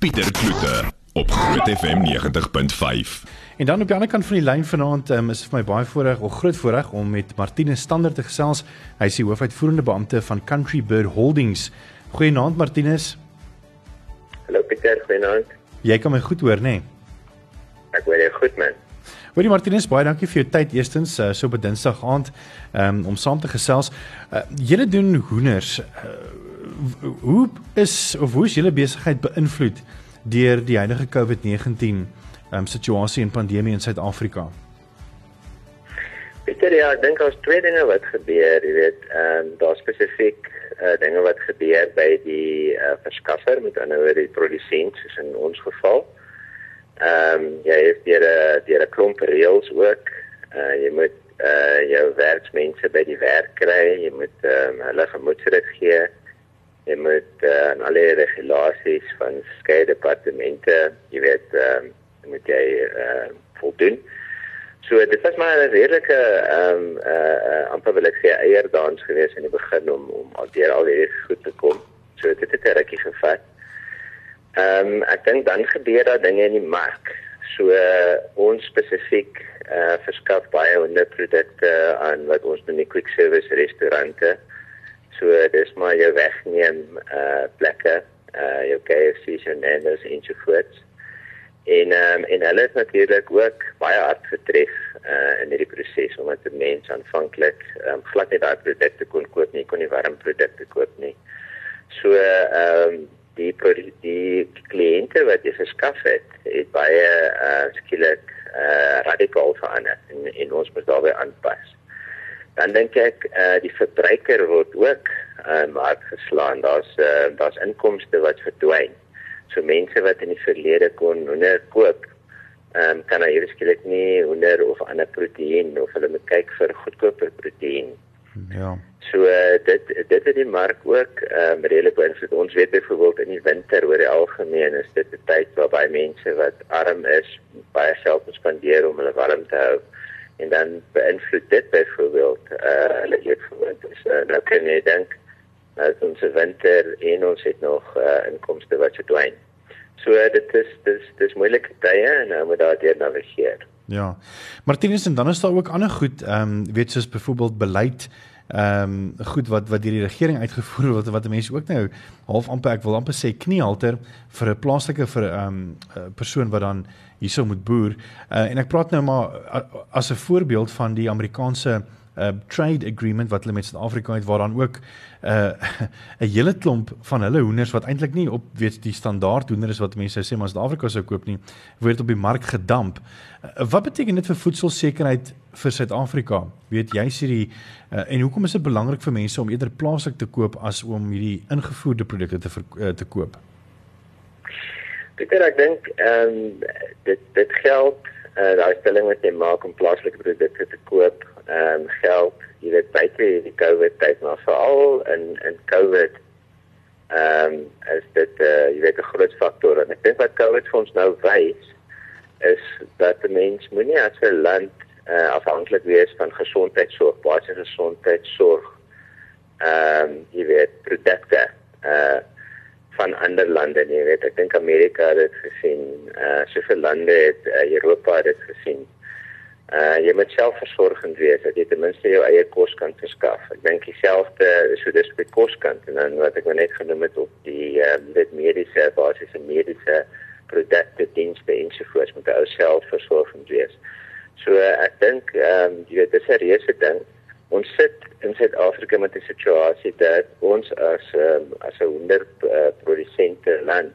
Pieter Kloete op Groot FM 90.5. En dan op die ander kant van die lyn vanaand um, is vir my baie voorreg of groot voorreg om met Martinus Standard te gesels. Hy is die hoofuitvoerende beampte van Country Bird Holdings. Goeienaand Martinus. Hallo Pieter, goeienaand. Jy kan my goed hoor, nê? Nee? Ek hoor jou goed man. Hoorie Martinus, baie dankie vir jou tyd eerstens uh, so op 'n Dinsdag aand um, om saam te gesels. Uh, julle doen hoenders. Uh, hoe is of hoe is julle besigheid beïnvloed deur die huidige COVID-19 um, situasie en pandemie in Suid-Afrika? Pieter, ja, ek dink daar's twee dinge wat gebeur, jy weet, ehm um, daar spesifiek uh, dinge wat gebeur by die uh, verskaffer met ander woorde die produsent soos in ons geval. Ehm um, jy het deur 'n deur 'n klomp reëls ook. Uh jy moet uh jou werksmense by die werk kry, jy moet ehm um, hulle gemoedsrus gee. Jy moet uh aan alle regulasies van skeie departemente, jy weet ehm um, moet jy uh voldoen. So dit was maar 'n redelike ehm um, uh amper wil ek sê eierdans geweest in die begin om om al deur al hierdie goed te kom. So dit het 'n rukkie gevat. Ehm um, ek dink dan gebeur daar dinge in die mark. So uh, ons spesifiek eh uh, verskaf baie onderprodukte aan wat ons noem die quick service restaurante. So dis maar jou wegneem uh, plekke, uh, jou KFC's en Nando's en so voort. En ehm um, en hulle het natuurlik ook baie hard getref uh, in hierdie proses omdat die mense aanvanklik ehm um, glad nie daai produkte kon koop nie, kon nie warm produkte koop nie. So ehm um, die die kliënte wat jy geskaf het, het baie uh, skielik uh, radikaal verander en, en ons moet daarbey aanpas. Dan dink ek uh, die verbruiker word ook uh, mark geslaan. Daar's uh, daar's inkomste wat verdwyn. So mense wat in die verlede kon hoender koop, um, kan nou skielik nie hoender of ander proteïen of hulle moet kyk vir goedkoper proteïen. Ja. So uh, dit dit het die mark ook ehm um, redelik beïnvloed. Ons weet byvoorbeeld in die winter oor die algemeen is dit 'n tyd waar baie mense wat arm is baie geld spandeer om hulle warm te hou en dan beïnvloed dit byvoorbeeld eh uh, hulle eetgewoontes. Dus, uh, nou kan jy dink as ons winter en ons het nog uh, inkomste wat verdwyn. So uh, dit is dis dis moeilike tye en nou moet daar deur navigeer. Ja. Martinus en dan is daar ook ander goed, ehm um, weet soos byvoorbeeld beleid ehm um, goed wat wat deur die regering uitgevoer word wat mense ook nou half amper ek wil amper sê kniehalter vir 'n plaaslike vir 'n um, persoon wat dan hierso moet boer. Uh, en ek praat nou maar as 'n voorbeeld van die Amerikaanse uh, trade agreement wat hulle met Suid-Afrika het waar dan ook 'n uh, 'n hele klomp van hulle hoenders wat eintlik nie op weet die standaard hoender is wat mense sê maar Suid-Afrika sou koop nie, word op die mark gedamp. Uh, wat beteken dit vir voedselsekerheid vir Suid-Afrika? Weet jy sê die uh, en hoekom is dit belangrik vir mense om eerder plaaslik te koop as om hierdie ingevoerde produkte te uh, te koop? Peter, ek dink ehm um, dit dit geld uh, daai stelling wat jy maak om plaaslike produkte te koop ehm um, geld jy weet buite die COVID tyd maar veral in in COVID ehm um, is dit uh, jy weet 'n groot faktor en ek dink wat COVID vir ons nou wys is dat die mens moenie as 'n land uh, afhanklik wees van gesondheidsorg, basiese gesondheidsorg ehm um, jy weet produkte uh van ander lande nie. Jy weet, ek dink Amerika het dit gesien, uh soveel lande het uh, Europa dit gesien. Uh jy moet selfversorgend wees dat jy ten minste jou eie kos kan verskaf. Ek dink dieselfde so dis by koskant en dan wat ek nou net genoem het op die uh, dit mediese basiese mediese produkte dienste ensovoorts moet ou selfversorgend wees. So uh, ek dink ehm um, jy weet dis 'n reuse ding. Ons sit in Suid-Afrika met 'n situasie dat ons as um, as 'n honder uh, produsente land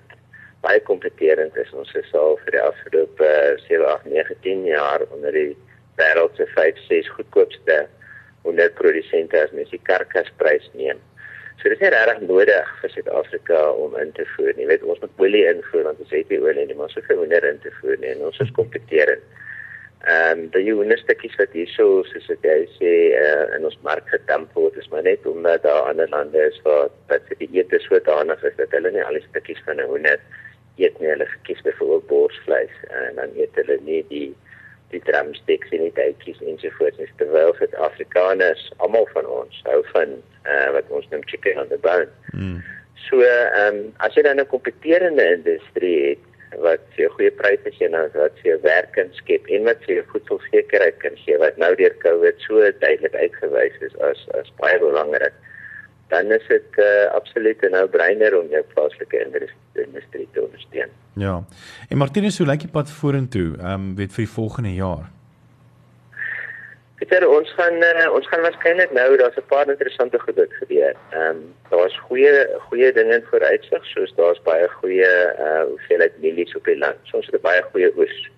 baie kompeterend is. Ons is al vir die afgelope uh, 7, 8, 9, 10 jaar onder die wêreld se 5, 6 goedkoopste onderprodusente as mens die karkasprys neem. So dit is regtig nodig vir Suid-Afrika om in te voer. Jy weet ons moet olie invoer want ons het nie olie nie, maar ons hoef nie in te voer nie en ons is kompeterend. Ehm um, die unistukkies wat hierso soos ek sê uh, in ons mark gedamp word, is maar net omdat daar ander lande is waar dat die eete sodanig is dat hulle nie al die stukkies van 'n hoender eet nie. Hulle kies byvoorbeeld borsvleis en dan eet hulle nie die die drumsticks en die duitjies ensovoorts. Dis terwyl Suid-Afrikaners, almal van ons hou van uh, wat ons noem chicken on the bone. Mm. So ehm um, as jy dan 'n kompeterende industrie het wat vir goeie pryse gee en wat vir werk kan skep en wat vir voedselsekerheid kan gee wat nou deur Covid so duidelik uitgewys is as as baie belangrik dan is dit uh, absoluut 'n nou-brainer om jou plaaslike industrie te ondersteun. Ja. En Martinus, hoe lyk die pad vorentoe? Ehm um, weet vir die volgende jaar. Peter, ons gaan uh, ons gaan waarskynlik nou daar's 'n paar interessante goed gebeur. Ehm um, daar's goeie goeie dinge in vooruitsig, soos daar's baie goeie uh hoeveelheid mielies op die land. So ons het 'n baie goeie oes.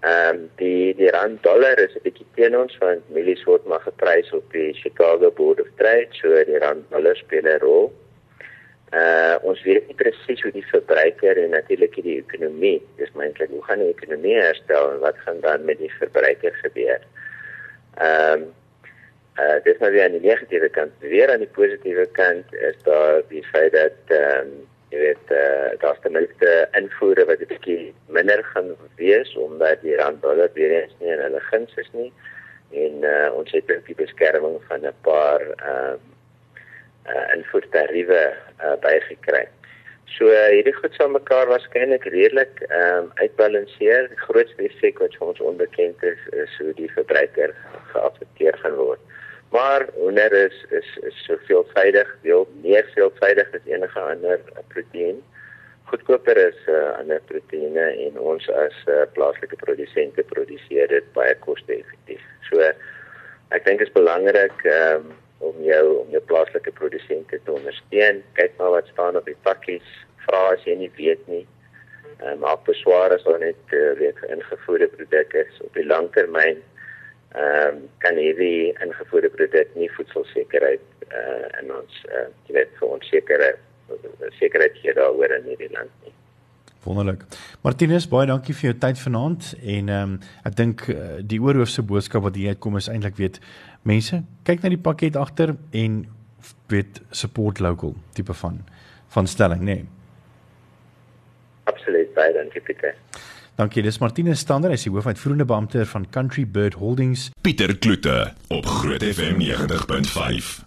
Ehm um, die die rand dollar is 'n bietjie teen ons want mielies word maar geprys op die Chicago Board of Trade, so die rand dollar speel 'n rol. Uh ons weet nie presies hoe die verbruiker en natuurlik die ekonomie, dis moontlik hoe gaan die ekonomie herstel en wat gaan dan met die verbruiker gebeur? Ehm um, uh dis nou weer aan die negatiewe kant. Weer aan die positiewe kant is daar die feit dat ehm um, jy weet uh, daar's ten minste invoere wat 'n bietjie minder gaan wees omdat die rand dollar weer eens nie in hulle guns is nie en uh ons het ook die beskerming van 'n paar ehm um, uh invoertariewe uh bygekry. So uh, hierdie goed sal mekaar waarskynlik redelik ehm um, uitbalanseer. Die grootste effek wat ons onbekend is, is hoe die verbruiker geaffekteer gaan word. Maar hoender is is is so veelvuldig, veel meer veelvuldig as enige ander proteïen. Goedkoper is uh, ander proteïene en ons as uh, plaaslike produsente produseer dit baie koste-effektief. So ek dink dit is belangrik um, om jou om jou plaaslike produsente te ondersteun. Kyk maar wat staan op die pakkies. Vra as jy nie weet nie. Um, maak beswaar as hulle net uh, weet ingevoerde produkte is op die langtermyn. Ehm um, kan hierdie ingevoerde produk nie voedselsekerheid uh, in ons uh, weet vir ons sekere sekerheid hier daaroor in hierdie land nie. Wonderlik. Martinus, baie dankie vir jou tyd vanaand en ehm um, ek dink uh, die oorhoofse boodskap wat hier uitkom is eintlik weet mense kyk na die pakket agter en weet support local tipe van van stelling nê. Nee. Absoluut baie dankie Pieter. Dankie, dis Martinus Stander, hy is die hoofuitvoerende beampte van Country Bird Holdings. Pieter Kloete op Groot FM 90.5.